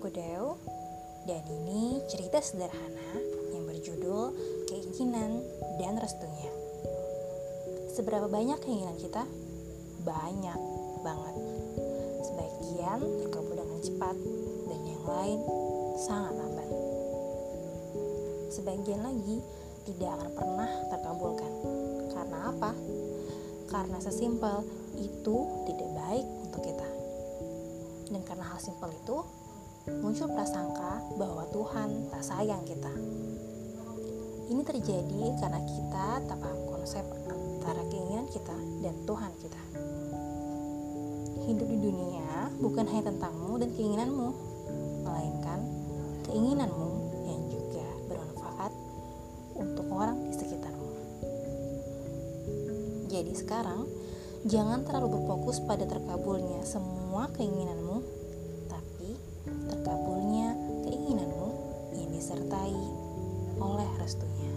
aku Deo dan ini cerita sederhana yang berjudul Keinginan dan Restunya. Seberapa banyak keinginan kita? Banyak banget. Sebagian terkabul dengan cepat dan yang lain sangat lambat. Sebagian lagi tidak akan pernah terkabulkan. Karena apa? Karena sesimpel itu tidak baik untuk kita. Dan karena hal simpel itu, muncul prasangka bahwa Tuhan tak sayang kita. Ini terjadi karena kita tak paham konsep antara keinginan kita dan Tuhan kita. Hidup di dunia bukan hanya tentangmu dan keinginanmu, melainkan keinginanmu yang juga bermanfaat untuk orang di sekitarmu. Jadi sekarang, jangan terlalu berfokus pada terkabulnya semua keinginanmu, restunya.